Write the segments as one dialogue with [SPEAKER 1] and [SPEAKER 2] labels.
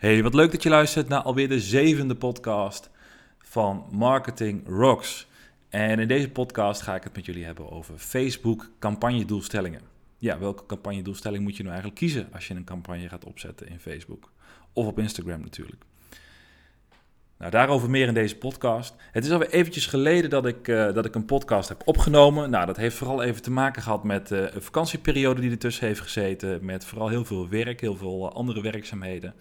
[SPEAKER 1] Hey, wat leuk dat je luistert naar alweer de zevende podcast van Marketing Rocks. En in deze podcast ga ik het met jullie hebben over Facebook campagnedoelstellingen. Ja, welke campagnedoelstelling moet je nou eigenlijk kiezen als je een campagne gaat opzetten in Facebook? Of op Instagram natuurlijk. Nou, daarover meer in deze podcast. Het is alweer eventjes geleden dat ik, uh, dat ik een podcast heb opgenomen. Nou, dat heeft vooral even te maken gehad met uh, een vakantieperiode die ertussen heeft gezeten. Met vooral heel veel werk, heel veel uh, andere werkzaamheden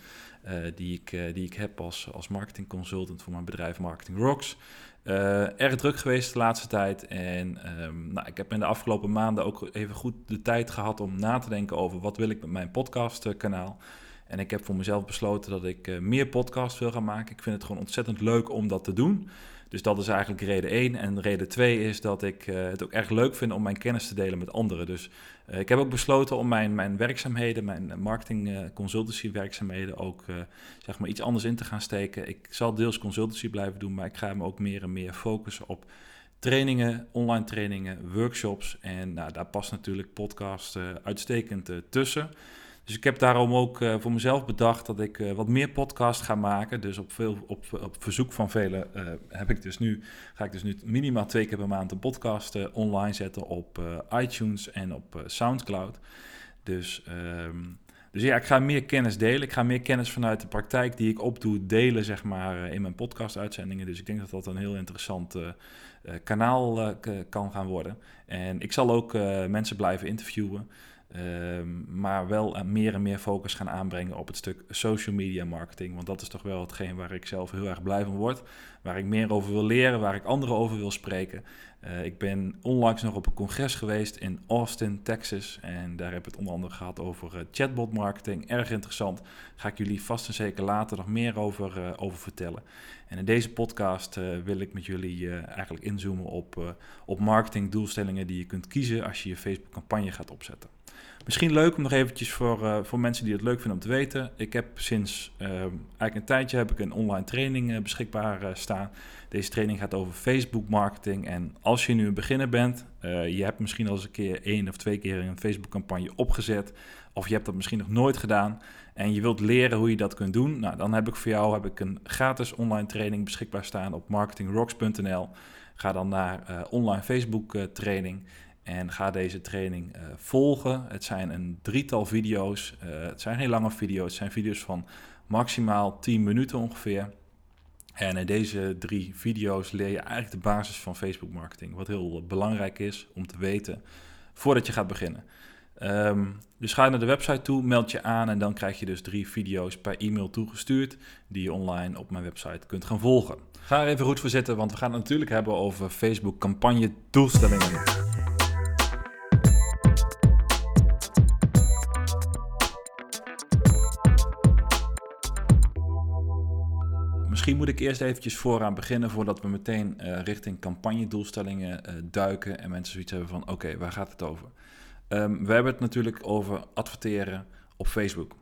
[SPEAKER 1] die, ik, die ik heb als, als marketing consultant voor mijn bedrijf Marketing Rocks. erg druk geweest de laatste tijd. En um, nou, ik heb in de afgelopen maanden ook even goed de tijd gehad om na te denken over wat wil ik met mijn podcastkanaal. En ik heb voor mezelf besloten dat ik uh, meer podcasts wil gaan maken. Ik vind het gewoon ontzettend leuk om dat te doen. Dus dat is eigenlijk reden 1. En reden 2 is dat ik uh, het ook erg leuk vind om mijn kennis te delen met anderen. Dus uh, ik heb ook besloten om mijn, mijn werkzaamheden, mijn marketing consultancy werkzaamheden ook zeg maar iets anders in te gaan steken. Ik zal deels consultancy blijven doen, maar ik ga me ook meer en meer focussen op trainingen, online trainingen, workshops. En nou, daar past natuurlijk podcast uitstekend tussen. Dus ik heb daarom ook uh, voor mezelf bedacht dat ik uh, wat meer podcast ga maken. Dus op, veel, op, op verzoek van velen uh, heb ik dus nu, ga ik dus nu minimaal twee keer per maand een podcast online zetten op iTunes en op Soundcloud. Dus, um, dus ja, ik ga meer kennis delen. Ik ga meer kennis vanuit de praktijk die ik opdoe delen, zeg maar, in mijn podcast-uitzendingen. Dus ik denk dat dat een heel interessant kanaal kan gaan worden. En ik zal ook mensen blijven interviewen. Um, maar wel meer en meer focus gaan aanbrengen op het stuk social media marketing. Want dat is toch wel hetgeen waar ik zelf heel erg blij van word. Waar ik meer over wil leren, waar ik anderen over wil spreken. Uh, ik ben onlangs nog op een congres geweest in Austin, Texas. En daar heb ik het onder andere gehad over uh, chatbot marketing. Erg interessant. Ga ik jullie vast en zeker later nog meer over, over vertellen. En in deze podcast wil ik met jullie eigenlijk inzoomen op, op marketingdoelstellingen die je kunt kiezen als je je Facebook campagne gaat opzetten. Misschien leuk om nog eventjes voor, uh, voor mensen die het leuk vinden om te weten. Ik heb sinds uh, eigenlijk een tijdje heb ik een online training uh, beschikbaar staan. Deze training gaat over Facebook marketing. En als je nu een beginner bent, je hebt misschien al eens een keer één of twee keer een Facebook campagne opgezet. Of je hebt dat misschien nog nooit gedaan. En je wilt leren hoe je dat kunt doen. Nou, dan heb ik voor jou heb ik een gratis online training beschikbaar staan op marketingrocks.nl. Ga dan naar online Facebook training. En ga deze training uh, volgen. Het zijn een drietal video's. Uh, het zijn heel lange video's. Het zijn video's van maximaal 10 minuten ongeveer. En in deze drie video's leer je eigenlijk de basis van Facebook marketing. Wat heel belangrijk is om te weten voordat je gaat beginnen. Um, dus ga naar de website toe, meld je aan en dan krijg je dus drie video's per e-mail toegestuurd die je online op mijn website kunt gaan volgen. Ga er even goed voor zitten, want we gaan het natuurlijk hebben over Facebook campagne doelstellingen. Misschien moet ik eerst eventjes vooraan beginnen voordat we meteen uh, richting campagnedoelstellingen uh, duiken en mensen zoiets hebben van oké, waar gaat het over? Um, we hebben het natuurlijk over adverteren op Facebook.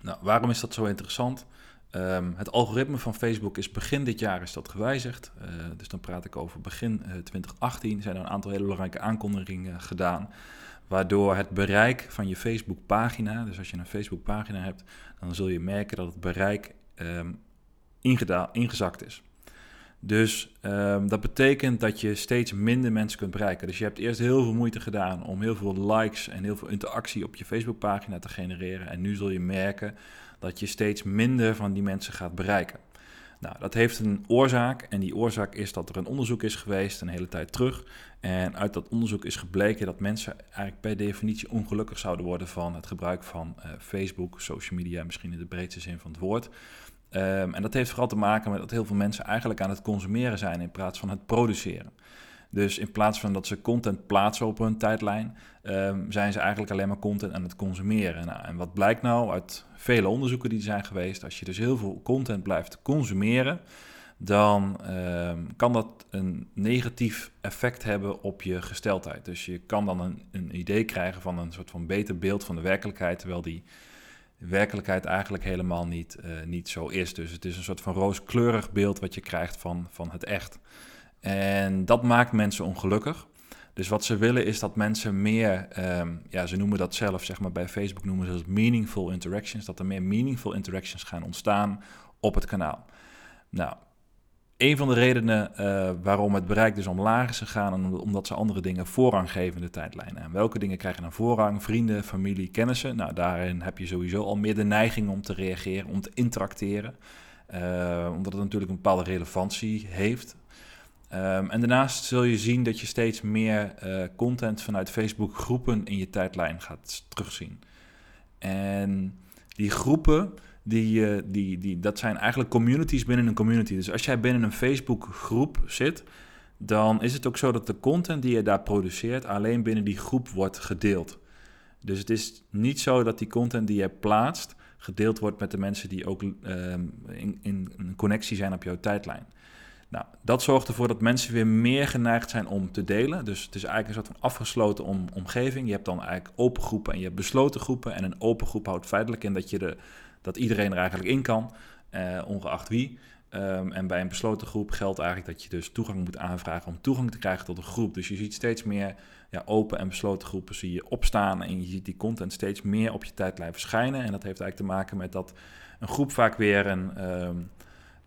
[SPEAKER 1] Nou, waarom is dat zo interessant? Um, het algoritme van Facebook is begin dit jaar is dat gewijzigd. Uh, dus dan praat ik over begin 2018. zijn er een aantal hele belangrijke aankondigingen gedaan. Waardoor het bereik van je Facebook pagina, dus als je een Facebook pagina hebt, dan zul je merken dat het bereik um, ingezakt is. Dus um, dat betekent dat je steeds minder mensen kunt bereiken. Dus je hebt eerst heel veel moeite gedaan om heel veel likes en heel veel interactie op je Facebookpagina te genereren. En nu zul je merken dat je steeds minder van die mensen gaat bereiken. Nou, dat heeft een oorzaak en die oorzaak is dat er een onderzoek is geweest een hele tijd terug. En uit dat onderzoek is gebleken dat mensen eigenlijk per definitie ongelukkig zouden worden van het gebruik van uh, Facebook, social media, misschien in de breedste zin van het woord. Um, en dat heeft vooral te maken met dat heel veel mensen eigenlijk aan het consumeren zijn in plaats van het produceren. Dus in plaats van dat ze content plaatsen op hun tijdlijn, um, zijn ze eigenlijk alleen maar content aan het consumeren. Nou, en wat blijkt nou uit vele onderzoeken die zijn geweest, als je dus heel veel content blijft consumeren, dan um, kan dat een negatief effect hebben op je gesteldheid. Dus je kan dan een, een idee krijgen van een soort van beter beeld van de werkelijkheid, terwijl die werkelijkheid eigenlijk helemaal niet, uh, niet zo is. Dus het is een soort van rooskleurig beeld wat je krijgt van, van het echt. En dat maakt mensen ongelukkig. Dus wat ze willen is dat mensen meer, ehm, ja, ze noemen dat zelf, zeg maar bij Facebook noemen ze dat meaningful interactions, dat er meer meaningful interactions gaan ontstaan op het kanaal. Nou, een van de redenen uh, waarom het bereik dus omlaag is gegaan, omdat ze andere dingen voorrang geven in de tijdlijn. En welke dingen krijgen dan voorrang? Vrienden, familie, kennissen. Nou, daarin heb je sowieso al meer de neiging om te reageren, om te interacteren. Uh, omdat het natuurlijk een bepaalde relevantie heeft. Um, en daarnaast zul je zien dat je steeds meer uh, content vanuit Facebook groepen in je tijdlijn gaat terugzien. En die groepen, die, uh, die, die, dat zijn eigenlijk communities binnen een community. Dus als jij binnen een Facebook groep zit, dan is het ook zo dat de content die je daar produceert alleen binnen die groep wordt gedeeld. Dus het is niet zo dat die content die je plaatst gedeeld wordt met de mensen die ook uh, in, in een connectie zijn op jouw tijdlijn. Nou, dat zorgt ervoor dat mensen weer meer geneigd zijn om te delen. Dus het is eigenlijk een soort van afgesloten om, omgeving. Je hebt dan eigenlijk open groepen en je hebt besloten groepen. En een open groep houdt feitelijk in dat, je de, dat iedereen er eigenlijk in kan, eh, ongeacht wie. Um, en bij een besloten groep geldt eigenlijk dat je dus toegang moet aanvragen om toegang te krijgen tot een groep. Dus je ziet steeds meer ja, open en besloten groepen zie je opstaan en je ziet die content steeds meer op je tijdlijn verschijnen. En dat heeft eigenlijk te maken met dat een groep vaak weer een, um,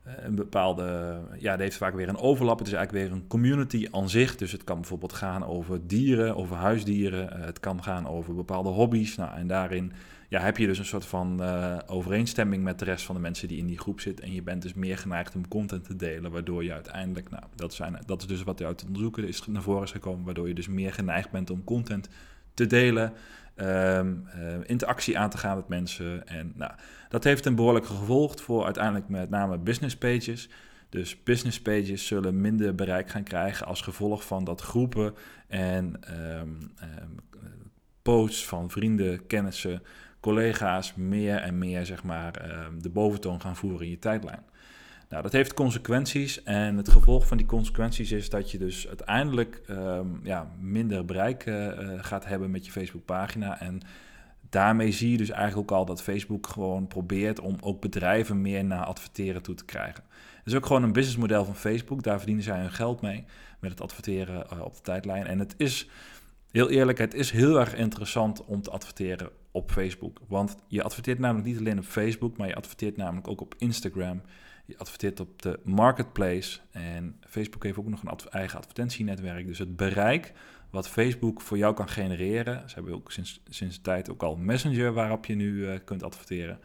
[SPEAKER 1] een bepaalde, ja, die heeft vaak weer een overlap. Het is eigenlijk weer een community aan zich. Dus het kan bijvoorbeeld gaan over dieren, over huisdieren. Uh, het kan gaan over bepaalde hobby's. Nou, en daarin heb je dus een soort van uh, overeenstemming met de rest van de mensen die in die groep zitten. En je bent dus meer geneigd om content te delen, waardoor je uiteindelijk, nou, dat, zijn, dat is dus wat uit het onderzoeken is naar voren is gekomen, waardoor je dus meer geneigd bent om content te delen, um, uh, interactie aan te gaan met mensen. En nou, dat heeft een behoorlijke gevolg voor uiteindelijk met name business pages. Dus business pages zullen minder bereik gaan krijgen als gevolg van dat groepen en um, um, posts van vrienden, kennissen collega's meer en meer zeg maar, ehm, de boventoon gaan voeren in je tijdlijn. Nou, dat heeft consequenties en het gevolg van die consequenties is dat je dus uiteindelijk um, ja, minder bereik uh, gaat hebben met je Facebookpagina. En daarmee zie je dus eigenlijk ook al dat Facebook gewoon probeert om ook bedrijven meer naar adverteren toe te krijgen. Het is ook gewoon een businessmodel van Facebook, daar verdienen zij hun geld mee met het adverteren uh, op de tijdlijn. En het is heel eerlijk, het is heel erg interessant om te adverteren op Facebook. Want je adverteert namelijk niet alleen op Facebook, maar je adverteert namelijk ook op Instagram. Je adverteert op de marketplace. En Facebook heeft ook nog een eigen advertentienetwerk. Dus het bereik wat Facebook voor jou kan genereren. Ze hebben ook sinds, sinds de tijd ook al Messenger waarop je nu uh, kunt adverteren.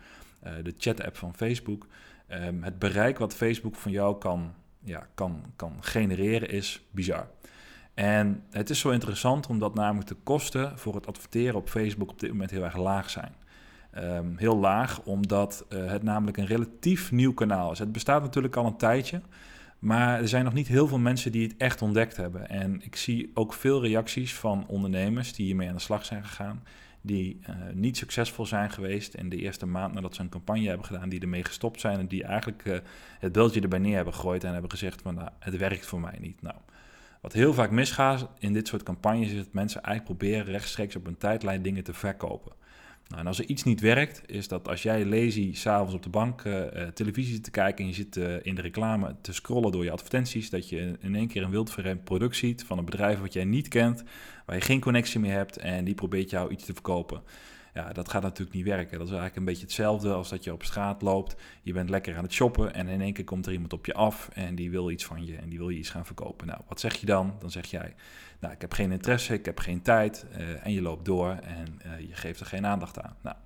[SPEAKER 1] Uh, de chat-app van Facebook. Um, het bereik wat Facebook van jou kan, ja, kan, kan genereren is bizar. En het is zo interessant omdat namelijk de kosten voor het adverteren op Facebook op dit moment heel erg laag zijn. Um, heel laag omdat uh, het namelijk een relatief nieuw kanaal is. Het bestaat natuurlijk al een tijdje, maar er zijn nog niet heel veel mensen die het echt ontdekt hebben. En ik zie ook veel reacties van ondernemers die hiermee aan de slag zijn gegaan, die uh, niet succesvol zijn geweest in de eerste maand nadat ze een campagne hebben gedaan, die ermee gestopt zijn en die eigenlijk uh, het beeldje erbij neer hebben gegooid en hebben gezegd van nou, het werkt voor mij niet. Nou, wat heel vaak misgaat in dit soort campagnes is dat mensen eigenlijk proberen rechtstreeks op een tijdlijn dingen te verkopen. Nou, en als er iets niet werkt, is dat als jij lazy s'avonds op de bank uh, televisie zit te kijken en je zit uh, in de reclame te scrollen door je advertenties, dat je in één keer een wildvreemd product ziet van een bedrijf wat jij niet kent, waar je geen connectie mee hebt en die probeert jou iets te verkopen. Ja, dat gaat natuurlijk niet werken. Dat is eigenlijk een beetje hetzelfde als dat je op straat loopt. Je bent lekker aan het shoppen en in één keer komt er iemand op je af en die wil iets van je en die wil je iets gaan verkopen. Nou, wat zeg je dan? Dan zeg jij, nou, ik heb geen interesse, ik heb geen tijd uh, en je loopt door en uh, je geeft er geen aandacht aan. Nou,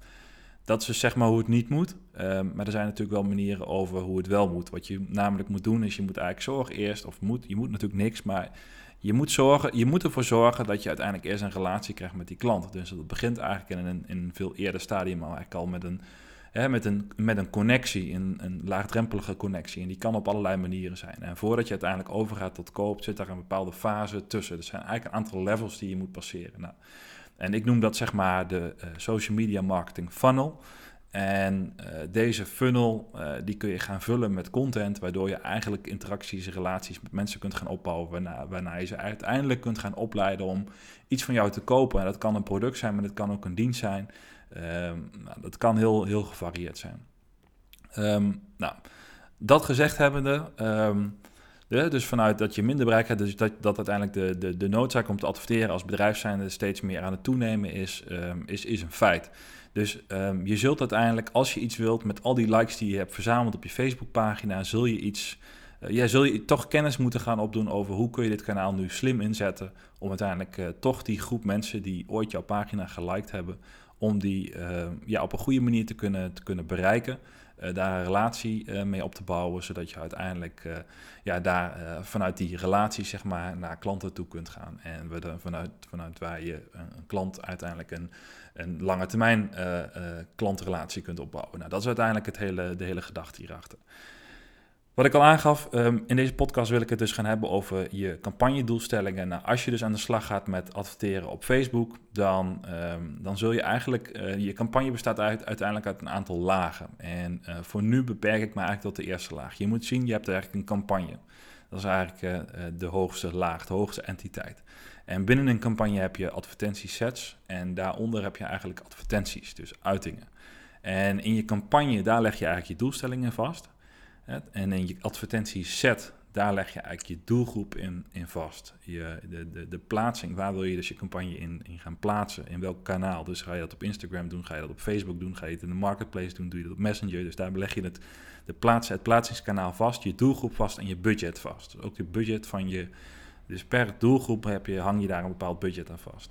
[SPEAKER 1] dat is dus zeg maar hoe het niet moet. Um, maar er zijn natuurlijk wel manieren over hoe het wel moet. Wat je namelijk moet doen is je moet eigenlijk zorgen eerst, of moet, je moet natuurlijk niks, maar je moet, zorgen, je moet ervoor zorgen dat je uiteindelijk eerst een relatie krijgt met die klant. Dus dat begint eigenlijk in een, in een veel eerder stadium al, eigenlijk al met een, hè, met een, met een connectie, een, een laagdrempelige connectie. En die kan op allerlei manieren zijn. En voordat je uiteindelijk overgaat tot koop, zit daar een bepaalde fase tussen. Er zijn eigenlijk een aantal levels die je moet passeren. Nou, en ik noem dat zeg maar de uh, social media marketing funnel. En uh, deze funnel uh, die kun je gaan vullen met content, waardoor je eigenlijk interacties relaties met mensen kunt gaan opbouwen, waarna, je ze uiteindelijk kunt gaan opleiden om iets van jou te kopen. En dat kan een product zijn, maar dat kan ook een dienst zijn. Um, nou, dat kan heel, heel gevarieerd zijn. Um, nou, dat gezegd hebbende, um, dus vanuit dat je minder bereik hebt, dus dat, dat uiteindelijk de, de, de noodzaak om te adverteren als bedrijf zijn steeds meer aan het toenemen is, ehm, is, is een feit. Dus ehm, je zult uiteindelijk, als je iets wilt, met al die likes die je hebt verzameld op je Facebookpagina, zul je iets, uh, ja, zul je toch kennis moeten gaan opdoen over hoe kun je dit kanaal nu slim inzetten om uiteindelijk uh, toch die groep mensen die ooit jouw pagina geliked hebben, om die uh, ja, op een goede manier te kunnen, te kunnen bereiken. Uh, daar een relatie uh, mee op te bouwen, zodat je uiteindelijk uh, ja, daar vanuit die relatie zeg maar, naar klanten toe kunt gaan. En we er vanuit, vanuit waar je een, een klant uiteindelijk een, een lange termijn klantrelatie kunt opbouwen. Nou, dat is uiteindelijk het hele, de hele gedachte hierachter. Wat ik al aangaf, um, in deze podcast wil ik het dus gaan hebben over je campagnedoelstellingen. Nou, als je dus aan de slag gaat met adverteren op Facebook, dan, um, dan zul je eigenlijk, uh, je campagne bestaat uit, uiteindelijk uit een aantal lagen. En uh, voor nu beperk ik me eigenlijk tot de eerste laag. Je moet zien, je hebt eigenlijk een campagne. Dat is eigenlijk uh, de hoogste laag, de hoogste entiteit. En binnen een campagne heb je advertentiesets en daaronder heb je eigenlijk advertenties, dus uitingen. En in je campagne, daar leg je eigenlijk je doelstellingen vast. En in je advertentieset, daar leg je eigenlijk je doelgroep in, in vast. Je, de, de, de plaatsing, waar wil je dus je campagne in, in gaan plaatsen? In welk kanaal? Dus ga je dat op Instagram doen? Ga je dat op Facebook doen? Ga je het in de marketplace doen? Doe je dat op Messenger? Dus daar leg je het, de plaats, het plaatsingskanaal vast, je doelgroep vast en je budget vast. Dus ook de budget van je... Dus per doelgroep heb je, hang je daar een bepaald budget aan vast.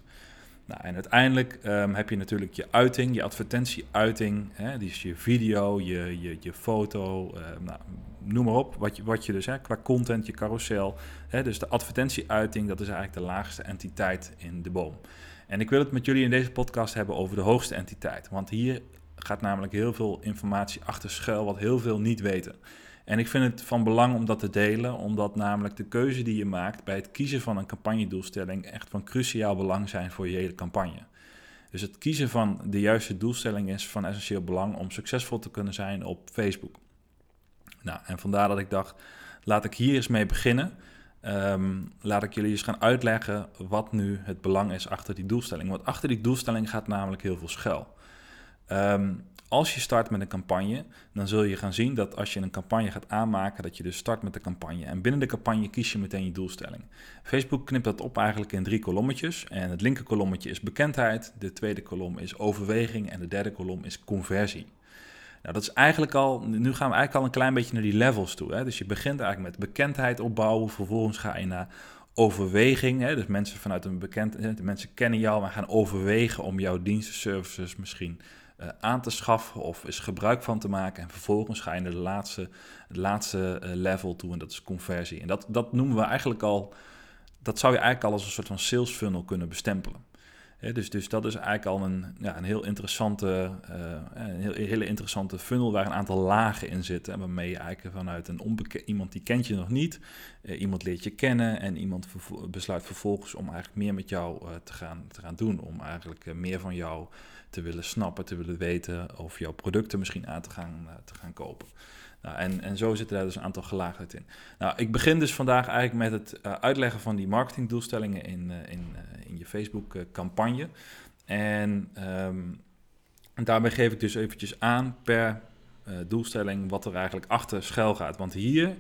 [SPEAKER 1] Nou, en uiteindelijk um, heb je natuurlijk je uiting, je advertentieuiting, hè, dus je video, je, je, je foto, uh, nou, noem maar op, wat je, wat je dus, hè, qua content, je carousel. Hè, dus de advertentieuiting, dat is eigenlijk de laagste entiteit in de boom. En ik wil het met jullie in deze podcast hebben over de hoogste entiteit, want hier gaat namelijk heel veel informatie achter schuil, wat heel veel niet weten. En ik vind het van belang om dat te delen, omdat namelijk de keuze die je maakt bij het kiezen van een campagnedoelstelling echt van cruciaal belang zijn voor je hele campagne. Dus het kiezen van de juiste doelstelling is van essentieel belang om succesvol te kunnen zijn op Facebook. Nou, en vandaar dat ik dacht, laat ik hier eens mee beginnen. Um, laat ik jullie eens gaan uitleggen wat nu het belang is achter die doelstelling. Want achter die doelstelling gaat namelijk heel veel schuil. Um, als je start met een campagne, dan zul je gaan zien dat als je een campagne gaat aanmaken, dat je dus start met de campagne. En binnen de campagne kies je meteen je doelstelling. Facebook knipt dat op eigenlijk in drie kolommetjes. En het linker kolommetje is bekendheid, de tweede kolom is overweging en de derde kolom is conversie. Nou, dat is eigenlijk al, nu gaan we eigenlijk al een klein beetje naar die levels toe. Hè? Dus je begint eigenlijk met bekendheid opbouwen, vervolgens ga je naar overweging. Hè? Dus mensen vanuit een bekend, de mensen kennen jou, maar gaan overwegen om jouw diensten, services misschien uh, aan te schaffen of is gebruik van te maken. En vervolgens ga je naar de laatste, het laatste uh, level toe en dat is conversie. En dat, dat noemen we eigenlijk al, dat zou je eigenlijk al als een soort van sales funnel kunnen bestempelen. dus, dus dat is eigenlijk al een, ja, een heel interessante, uh, een hele interessante funnel waar een aantal lagen in zitten. En waarmee je eigenlijk vanuit een onbekend iemand die kent je nog niet, iemand leert je kennen en iemand besluit vervolgens om eigenlijk meer met jou te, gaan, te gaan doen. Om eigenlijk meer van jou te willen snappen, te willen weten of jouw producten misschien aan te gaan, uh, te gaan kopen. Nou, en, en zo zitten daar dus een aantal gelaagdheid in. Nou, ik begin dus vandaag eigenlijk met het uh, uitleggen van die marketingdoelstellingen in, uh, in, in je Facebook-campagne. En um, daarbij geef ik dus eventjes aan per doelstelling wat er eigenlijk achter schuil gaat. Want hier,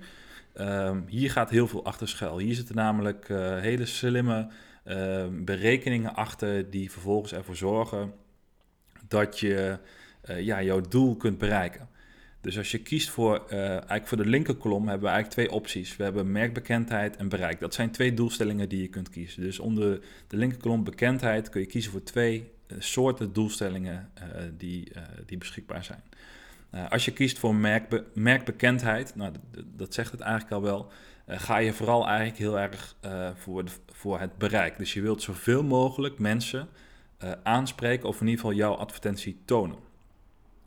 [SPEAKER 1] um, hier gaat heel veel achter schuil. Hier zitten namelijk hele slimme ehm, berekeningen achter die vervolgens ervoor zorgen dat je uh, ja, jouw doel kunt bereiken. Dus als je kiest voor, uh, eigenlijk voor de linkerkolom hebben we eigenlijk twee opties. We hebben merkbekendheid en bereik. Dat zijn twee doelstellingen die je kunt kiezen. Dus onder de linkerkolom bekendheid kun je kiezen voor twee uh, soorten doelstellingen die, die beschikbaar zijn. als je kiest voor merkbe merkbekendheid, nou, dat zegt het eigenlijk al wel, ga je vooral eigenlijk heel erg voor, voor het bereik. Dus je wilt zoveel mogelijk mensen uh, aanspreken of in ieder geval jouw advertentie tonen.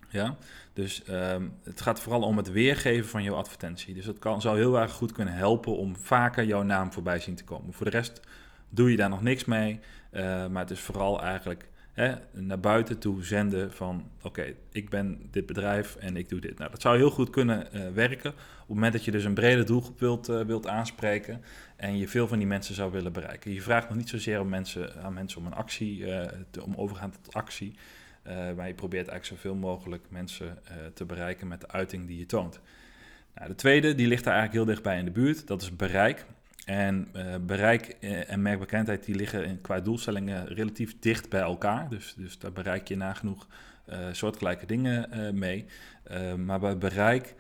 [SPEAKER 1] Ja? Dus um, het gaat vooral om het weergeven van jouw advertentie. Dus dat kan, zou heel erg goed kunnen helpen om vaker jouw naam voorbij zien te komen. Voor de rest doe je daar nog niks mee, uh, maar het is vooral eigenlijk naar buiten toe zenden van oké, ik ben dit bedrijf en ik doe dit. Nou, dat zou heel goed kunnen uh, werken op het moment dat je dus een brede doelgroep wilt, uh, wilt aanspreken en je veel van die mensen zou willen bereiken. Je vraagt nog niet zozeer om mensen, aan mensen om een actie, te, om overgaan tot actie, maar je probeert eigenlijk zoveel mogelijk mensen te bereiken met de uiting die je toont. Nou, de tweede, die ligt daar eigenlijk heel dichtbij in de buurt, dat is bereik. En uh, bereik en merkbekendheid die liggen in, qua doelstellingen relatief dicht bij elkaar. Dus, dus daar bereik je nagenoeg uh, soortgelijke dingen mee. maar bij bereik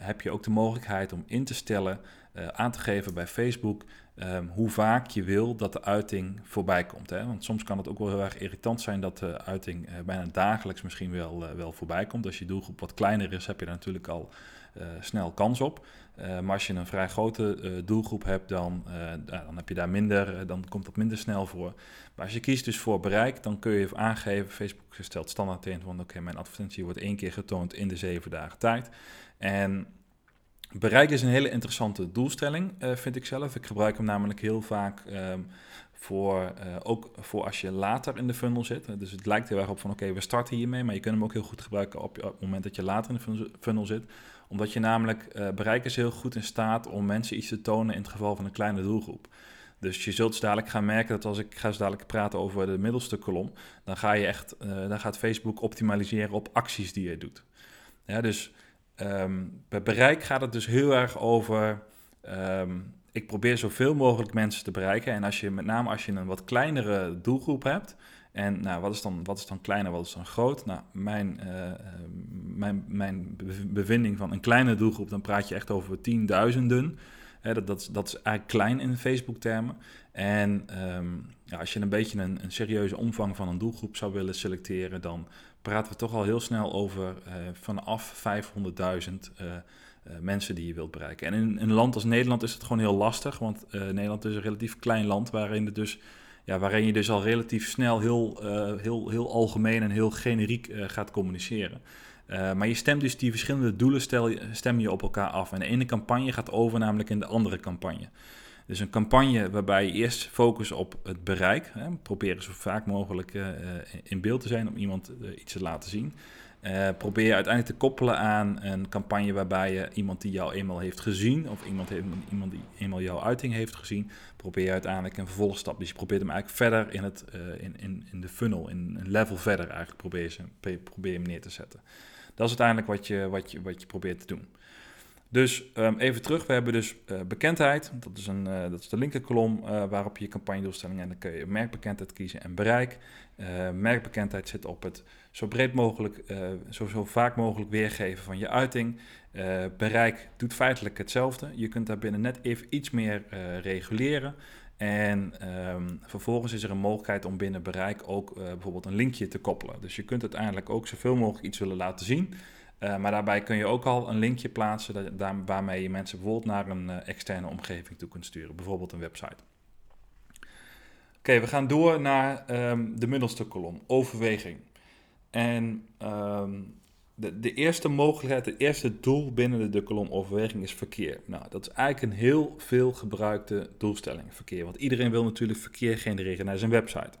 [SPEAKER 1] heb je ook de mogelijkheid om in te stellen, aan te geven bij Facebook um, hoe vaak je wil dat de uiting voorbij komt. Hè? Want soms kan het ook wel heel erg irritant zijn dat de uiting bijna dagelijks misschien wel, wel voorbij komt. Als je doelgroep wat kleiner is, heb je daar natuurlijk al snel kans op. maar als je een vrij grote doelgroep hebt, dan, dan heb je daar minder, dan komt dat minder snel voor. Maar als je kiest dus voor bereik, dan kun je aangeven, Facebook stelt standaard in van oké, mijn advertentie wordt één keer getoond in de zeven dagen tijd. En Bereik is een hele interessante doelstelling, vind ik zelf. Ik gebruik hem namelijk heel vaak um, voor, ook voor als je later in de funnel zit. Dus het lijkt heel erg op van oké, we starten hiermee, maar je kunt hem ook heel goed gebruiken op, het moment dat je later in de funnel zit. Omdat je namelijk, uh, bereik is heel goed in staat om mensen iets te tonen in het geval van een kleine doelgroep. Dus je zult dadelijk gaan merken dat als ik ga zo dadelijk praten over de middelste kolom, dan ga je echt, dan gaat Facebook optimaliseren op acties die je doet. Ja, dus Um, bij bereik gaat het dus heel erg over. Um, ik probeer zoveel mogelijk mensen te bereiken. En als je met name als je een wat kleinere doelgroep hebt. En nou, wat, is dan, wat is dan kleiner, wat is dan groot? Nou, mijn, uh, mijn, mijn bevinding van een kleine doelgroep, dan praat je echt over tienduizenden. Hè, dat, dat, dat is eigenlijk klein in Facebook-termen. En um, ja, als je een beetje een, serieuze omvang van een doelgroep zou willen selecteren, dan praten we toch al heel snel over uh, vanaf 500.000 uh, uh, mensen die je wilt bereiken. En in, een land als Nederland is het gewoon heel lastig, want Nederland is een relatief klein land waarin, het dus, ja, waarin je dus al relatief snel heel, heel, heel algemeen en heel generiek gaat communiceren. Maar je stemt dus die verschillende doelen stel, je op elkaar af. En de ene campagne gaat over namelijk in de andere campagne. Dus een campagne waarbij je eerst focust op het bereik. Hè, proberen zo vaak mogelijk uh, in beeld te zijn om iemand iets te laten zien. Probeer je uiteindelijk te koppelen aan een campagne waarbij je iemand die jou eenmaal heeft gezien, of iemand, heeft, iemand die eenmaal jouw uiting heeft gezien, probeer je uiteindelijk een vervolgstap. Dus je probeert hem eigenlijk verder in, het, in, in, in de funnel, in een level verder eigenlijk probeer je, probeer je hem neer te zetten. Dat is uiteindelijk wat je, wat je, wat je probeert te doen. Dus um, even terug, we hebben dus uh, bekendheid, dat is, een, uh, dat is de linkerkolom uh, waarop je campagnedoelstellingen en dan kun je merkbekendheid kiezen en bereik. merkbekendheid zit op het zo breed mogelijk, zo, zo vaak mogelijk weergeven van je uiting. bereik doet feitelijk hetzelfde, je kunt daar binnen net even iets meer reguleren. En um, vervolgens is er een mogelijkheid om binnen bereik ook bijvoorbeeld een linkje te koppelen. Dus je kunt uiteindelijk ook zoveel mogelijk iets willen laten zien. Uh, maar daarbij kun je ook al een linkje plaatsen dat, waarmee je mensen bijvoorbeeld naar een uh, externe omgeving toe kunt sturen, bijvoorbeeld een website. Oké, we gaan door naar um, de middelste kolom, overweging. En um, de, de, eerste mogelijkheid, het eerste doel binnen de, de, kolom overweging is verkeer. Nou, dat is eigenlijk een heel veel gebruikte doelstelling, verkeer. Want iedereen wil natuurlijk verkeer genereren naar zijn website.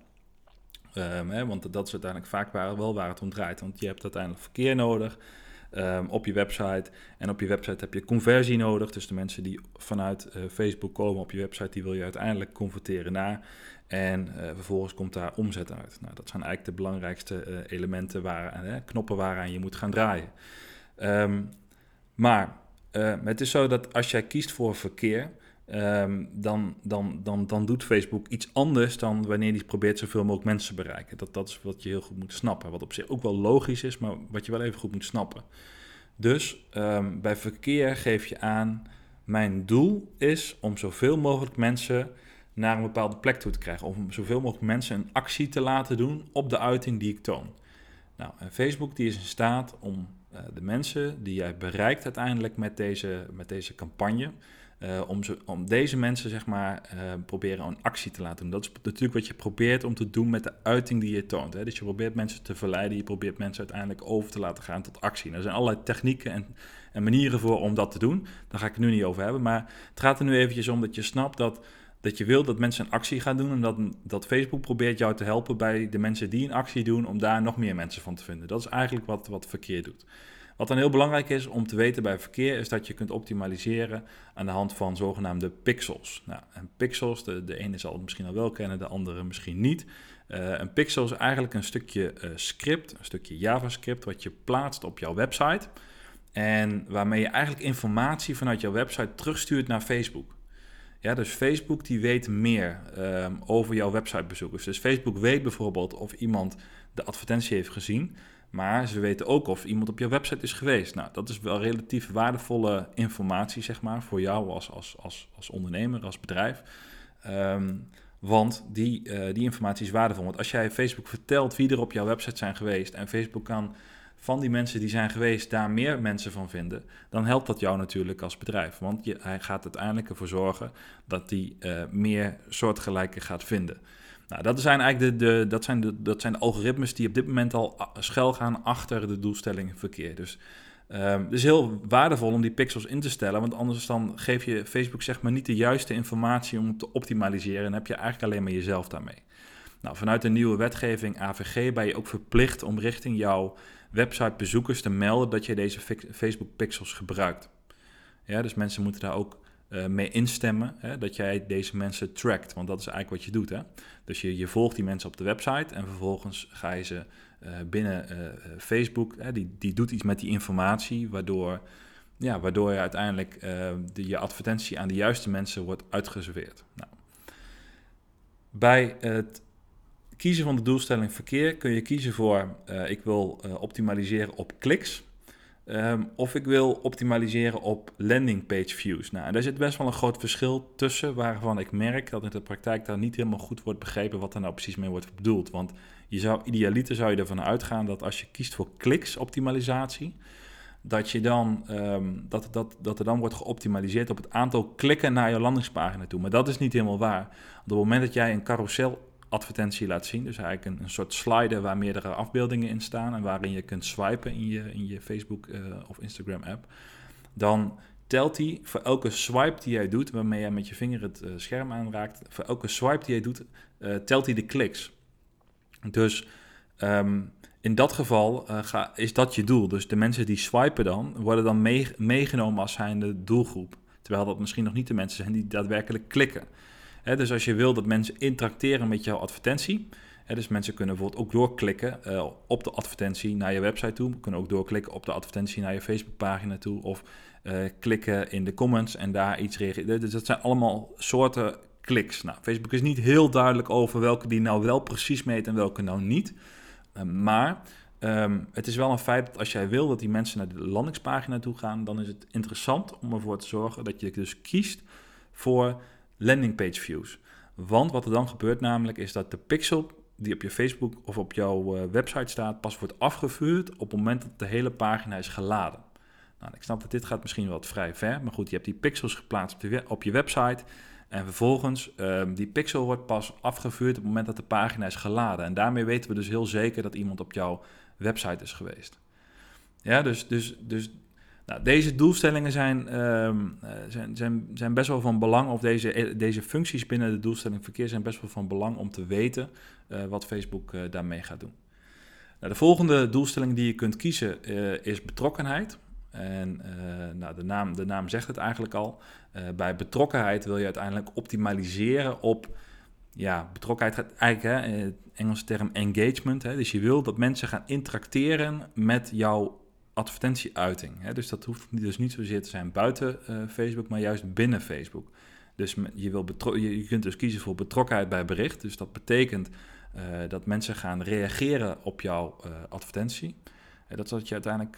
[SPEAKER 1] Um, hè, want dat is uiteindelijk vaak waar, wel waar het om draait. Want je hebt uiteindelijk verkeer nodig um, op je website. En op je website heb je conversie nodig. Dus de mensen die vanuit uh, Facebook komen op je website, die wil je uiteindelijk converteren naar. En uh, vervolgens komt daar omzet uit. Nou, dat zijn eigenlijk de belangrijkste uh, elementen, waar, knoppen waaraan je moet gaan draaien. Um, maar het is zo dat als jij kiest voor verkeer, Um, dan, dan, dan, dan doet Facebook iets anders dan wanneer hij probeert zoveel mogelijk mensen te bereiken. Dat, dat is wat je heel goed moet snappen. Wat op zich ook wel logisch is, maar wat je wel even goed moet snappen. Dus um, bij verkeer geef je aan, mijn doel is om zoveel mogelijk mensen naar een bepaalde plek toe te krijgen. Om zoveel mogelijk mensen een actie te laten doen op de uiting die ik toon. Nou, Facebook die is in staat om uh, de mensen die jij bereikt uiteindelijk met deze, met deze campagne uh, om, om deze mensen, zeg maar, uh, proberen een actie te laten doen. Dat is natuurlijk wat je probeert om te doen met de uiting die je toont. Hè? Dus je probeert mensen te verleiden, je probeert mensen uiteindelijk over te laten gaan tot actie. er zijn allerlei technieken en, en, manieren voor om dat te doen. Daar ga ik het nu niet over hebben. Maar het gaat er nu eventjes om dat je snapt dat, dat je wilt dat mensen een actie gaan doen. En dat, dat Facebook probeert jou te helpen bij de mensen die een actie doen, om daar nog meer mensen van te vinden. Dat is eigenlijk wat, wat verkeer doet. Wat dan heel belangrijk is om te weten bij verkeer, is dat je kunt optimaliseren aan de hand van zogenaamde pixels. Nou, en pixels, de, de ene zal het misschien al wel kennen, de andere misschien niet. Uh, een pixel is eigenlijk een stukje uh, script, een stukje JavaScript, wat je plaatst op jouw website. En waarmee je eigenlijk informatie vanuit jouw website terugstuurt naar Facebook. Ja, dus Facebook die weet meer ehm, over jouw websitebezoekers. Dus Facebook weet bijvoorbeeld of iemand de advertentie heeft gezien, maar ze weten ook of iemand op jouw website is geweest. Nou, dat is wel relatief waardevolle informatie, zeg maar, voor jou als, als, als, als ondernemer, als bedrijf. Ehm, want die, uh, die informatie is waardevol. Want als jij Facebook vertelt wie er op jouw website zijn geweest en Facebook kan van die mensen die zijn geweest daar meer mensen van vinden, dan helpt dat jou natuurlijk als bedrijf. Want je, hij gaat uiteindelijk ervoor zorgen dat hij uh, meer soortgelijke gaat vinden. Nou, dat zijn eigenlijk de, de, dat zijn de, dat zijn de algoritmes die op dit moment al schuil gaan achter de doelstelling verkeer. Dus um, het is heel waardevol om die pixels in te stellen, want anders dan geef je Facebook zeg maar niet de juiste informatie om te optimaliseren en heb je eigenlijk alleen maar jezelf daarmee. Nou, vanuit de nieuwe wetgeving AVG ben je ook verplicht om richting jouw websitebezoekers te melden dat je deze Facebook pixels gebruikt. Ja, dus mensen moeten daar ook uh, mee instemmen hè, dat jij deze mensen trackt. Want dat is eigenlijk wat je doet. Hè? Dus je, je volgt die mensen op de website en vervolgens ga je ze uh, binnen uh, Facebook, hè, die, die doet iets met die informatie, waardoor, ja, waardoor je uiteindelijk de, je advertentie aan de juiste mensen wordt uitgeserveerd. Nou. Bij het kiezen van de doelstelling verkeer kun je kiezen voor ik wil optimaliseren op kliks. Ehm, of ik wil optimaliseren op landing page views. Nou, daar zit best wel een groot verschil tussen, waarvan ik merk dat in de praktijk daar niet helemaal goed wordt begrepen wat er nou precies mee wordt bedoeld. Want je zou, idealiter zou je ervan uitgaan dat als je kiest voor kliksoptimalisatie, dat, je dan, ehm, dat, dat, dat er dan wordt geoptimaliseerd op het aantal klikken naar je landingspagina toe. Maar dat is niet helemaal waar. Op het moment dat jij een carousel advertentie laat zien. Dus eigenlijk een, een, soort slider waar meerdere afbeeldingen in staan en waarin je kunt swipen in je, in je Facebook uh, of Instagram app. Dan telt hij voor elke swipe die jij doet, waarmee jij met je vinger het uh, scherm aanraakt, voor elke swipe die jij doet, uh, telt hij de kliks. Dus um, in dat geval ga, is dat je doel. Dus de mensen die swipen dan, worden dan mee, meegenomen als zijnde doelgroep. Terwijl dat misschien nog niet de mensen zijn die daadwerkelijk klikken dus als je wil dat mensen interacteren met jouw advertentie, dus mensen kunnen bijvoorbeeld ook doorklikken uh, op de advertentie naar je website toe, kunnen ook doorklikken op de advertentie naar je Facebookpagina toe of uh, klikken in de comments en daar iets reageren. Dus dat zijn allemaal soorten kliks. Nou, Facebook is niet heel duidelijk over welke die nou wel precies meet en welke nou niet. Uh, maar um, het is wel een feit dat als jij wil dat die mensen naar de landingspagina toe gaan, dan is het interessant om ervoor te zorgen dat je dus kiest voor landingpage views. Want wat er dan gebeurt namelijk is dat de pixel die op je Facebook of op jouw uh, website staat pas wordt afgevuurd op het moment dat de hele pagina is geladen. Nou, ik snap dat dit gaat misschien wat vrij ver, maar goed, je hebt die pixels geplaatst op, de, op je website en vervolgens um, die pixel wordt pas afgevuurd op het moment dat de pagina is geladen. En daarmee weten we dus heel zeker dat iemand op jouw website is geweest. Ja, dus, dus, dus nou, deze doelstellingen zijn, ehm, eh, zijn, zijn, zijn best wel van belang, of deze, eh, deze functies binnen de doelstelling verkeer zijn best wel van belang om te weten uh, wat Facebook daarmee gaat doen. Nou, de volgende doelstelling die je kunt kiezen is betrokkenheid. En nou, de, naam, de naam zegt het eigenlijk al. bij betrokkenheid wil je uiteindelijk optimaliseren op ja, betrokkenheid gaat eigenlijk, hè, Engelse term engagement. Hè, dus je wil dat mensen gaan interacteren met jouw advertentieuiting. Hè? Dus dat hoeft dus niet zozeer te zijn buiten uh, Facebook, maar juist binnen Facebook. Dus je, wil je, kunt dus kiezen voor betrokkenheid bij bericht. Dus dat betekent uh, dat mensen gaan reageren op jouw uh, advertentie. dat is wat je uiteindelijk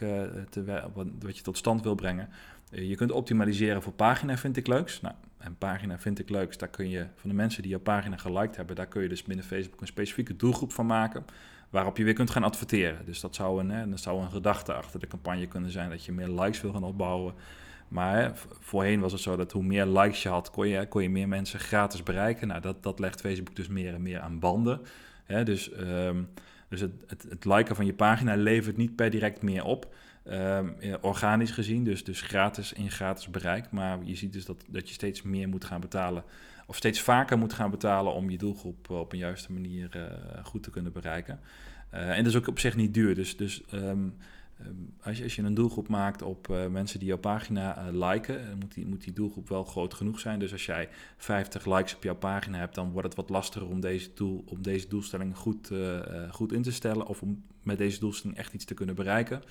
[SPEAKER 1] te, wat, wat, je tot stand wil brengen. je kunt optimaliseren voor pagina vind ik leuks. Nou, en pagina vind ik leuks, daar kun je van de mensen die jouw pagina geliked hebben, daar kun je dus binnen Facebook een specifieke doelgroep van maken waarop je weer kunt gaan adverteren. Dus dat zou een, hè, zou een gedachte achter de campagne kunnen zijn dat je meer likes wil gaan opbouwen. Maar voorheen was het zo dat hoe meer likes je had, kon je, kon je meer mensen gratis bereiken. Nou, dat, dat legt Facebook dus meer en meer aan banden. Hè, dus um, dus het, het, het, liken van je pagina levert niet per direct meer op. Um, organisch gezien, dus, dus gratis in gratis bereik. Maar je ziet dus dat, dat je steeds meer moet gaan betalen of steeds vaker moet gaan betalen om je doelgroep op een juiste manier uh, goed te kunnen bereiken. Uh, en dat is ook op zich niet duur. Dus, dus um, als, je, als je een doelgroep maakt op mensen die jouw pagina liken, moet die, moet die doelgroep wel groot genoeg zijn. Dus als jij 50 likes op jouw pagina hebt, dan wordt het wat lastiger om deze, doel, om deze doelstelling goed, goed in te stellen. Of om met deze doelstelling echt iets te kunnen bereiken.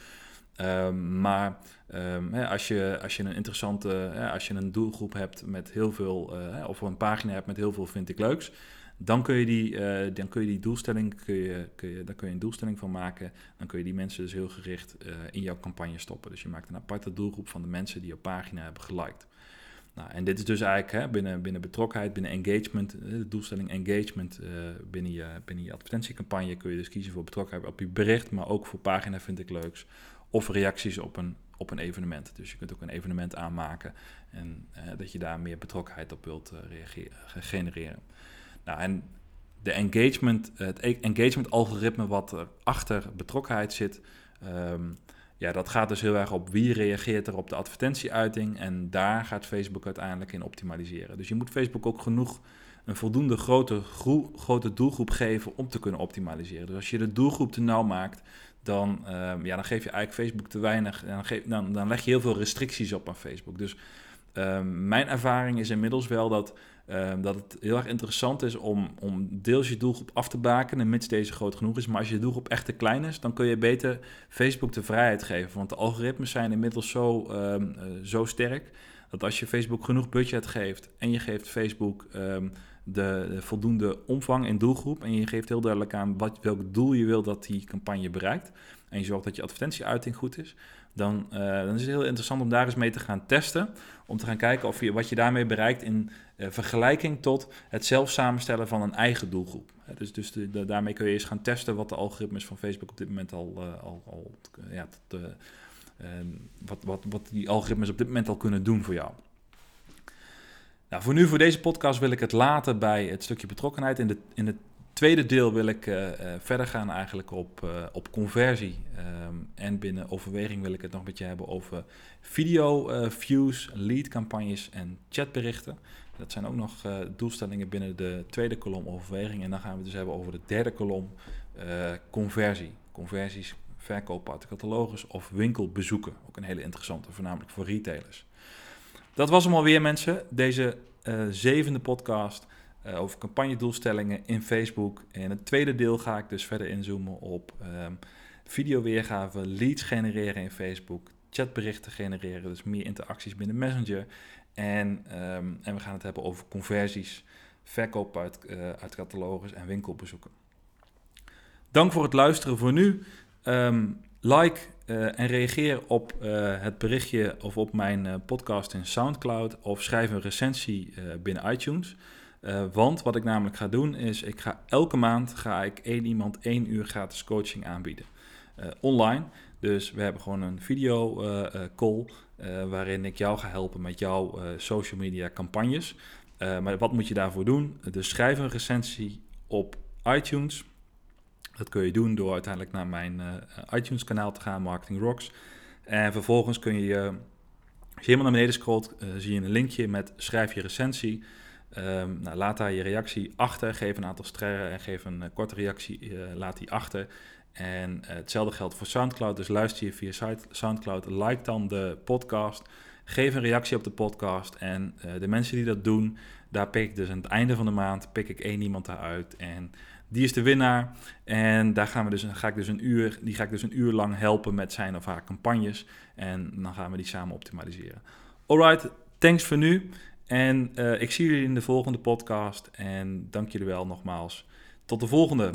[SPEAKER 1] Ehm, maar um, hè, als, je, als je een interessante, hè, als je een doelgroep hebt met heel veel, uh, of een pagina hebt met heel veel vind ik leuks, dan kun je die, uh, dan kun je die doelstelling, kun je, kun je, daar kun je een doelstelling van maken. Dan kun je die mensen dus heel gericht uh, in jouw campagne stoppen. Dus je maakt een aparte doelgroep van de mensen die jouw pagina hebben geliked. Nou, en dit is dus eigenlijk hè, binnen, binnen betrokkenheid, binnen engagement, de doelstelling engagement binnen, je, binnen je advertentiecampagne kun je dus kiezen voor betrokkenheid op je bericht, maar ook voor pagina vind ik leuks. Of reacties op een, op een evenement. Dus je kunt ook een evenement aanmaken en dat je daar meer betrokkenheid op wilt reageren, genereren. Nou, en de engagement, het e-, engagement algoritme wat er achter betrokkenheid zit, um, ja, dat gaat dus heel erg op wie reageert er op de advertentieuiting en daar gaat Facebook uiteindelijk in optimaliseren. Dus je moet Facebook ook genoeg een voldoende grote, grote doelgroep geven om te kunnen optimaliseren. Dus als je de doelgroep te nauw maakt, dan, um, ja, dan geef je eigenlijk Facebook te weinig. Dan, geef, dan, dan leg je heel veel restricties op aan Facebook. Dus um, mijn ervaring is inmiddels wel dat Um, dat het heel erg interessant is om, om deels je doelgroep af te bakenen, mits deze groot genoeg is. Maar als je doelgroep echt te klein is, dan kun je beter Facebook de vrijheid geven. Want de algoritmes zijn inmiddels zo, uh, zo sterk dat als je Facebook genoeg budget geeft en je geeft Facebook de, de, voldoende omvang en doelgroep en je geeft heel duidelijk aan wat, welk doel je wil dat die campagne bereikt en je zorgt dat je advertentieuiting goed is, dan, uh, dan is het heel interessant om daar eens mee te gaan testen. Om te gaan kijken of je, wat je daarmee bereikt in uh, vergelijking tot het zelf samenstellen van een eigen doelgroep. dus dus de, daarmee kun je eens gaan testen wat de algoritmes van Facebook op dit moment al, uh, al, al ja, tot, wat, wat, wat die algoritmes op dit moment al kunnen doen voor jou. Nou, voor nu, voor deze podcast, wil ik het laten bij het stukje betrokkenheid. In, de, in het tweede deel wil ik uh, uh, verder gaan eigenlijk op, uh, op conversie. Um, en binnen overweging wil ik het nog met je hebben over video views, lead campagnes en chatberichten. Dat zijn ook nog doelstellingen binnen de tweede kolom overweging. En dan gaan we het dus hebben over de derde kolom conversie. Conversies, verkoop uit catalogus of winkelbezoeken. Ook een hele interessante, voornamelijk voor retailers. Dat was hem alweer mensen, deze zevende podcast uh, over campagnedoelstellingen in Facebook. In het tweede deel ga ik dus verder inzoomen op um, videoweergave, leads genereren in Facebook, chatberichten genereren, dus meer interacties binnen Messenger. En, um, en we gaan het hebben over conversies, verkoop uit, uh, uit catalogus en winkelbezoeken. Dank voor het luisteren voor nu. Um, like uh, en reageer op uh, het berichtje of op mijn uh, podcast in SoundCloud of schrijf een recensie binnen iTunes. Want wat ik namelijk ga doen is, ik ga elke maand ga ik één iemand één uur gratis coaching aanbieden. Online. Dus we hebben gewoon een video call waarin ik jou ga helpen met jouw social media campagnes. maar wat moet je daarvoor doen? Dus schrijf een recensie op iTunes. Dat kun je doen door uiteindelijk naar mijn iTunes kanaal te gaan, Marketing Rocks. En vervolgens kun je, als je helemaal naar beneden scrolt, zie je een linkje met schrijf je recensie. Um, nou, laat daar je reactie achter, geef een aantal sterren en geef een korte reactie, laat die achter. En hetzelfde geldt voor SoundCloud, dus luister je via SoundCloud, like dan de podcast, geef een reactie op de podcast. En de mensen die dat doen, daar pik ik dus aan het einde van de maand, pik ik één iemand daaruit en die is de winnaar. En daar gaan we dus, ga ik dus een uur, die ga ik dus een uur lang helpen met zijn of haar campagnes. En dan gaan we die samen optimaliseren. Alright, thanks voor nu. En uh, ik zie jullie in de volgende podcast. En dank jullie wel nogmaals. Tot de volgende.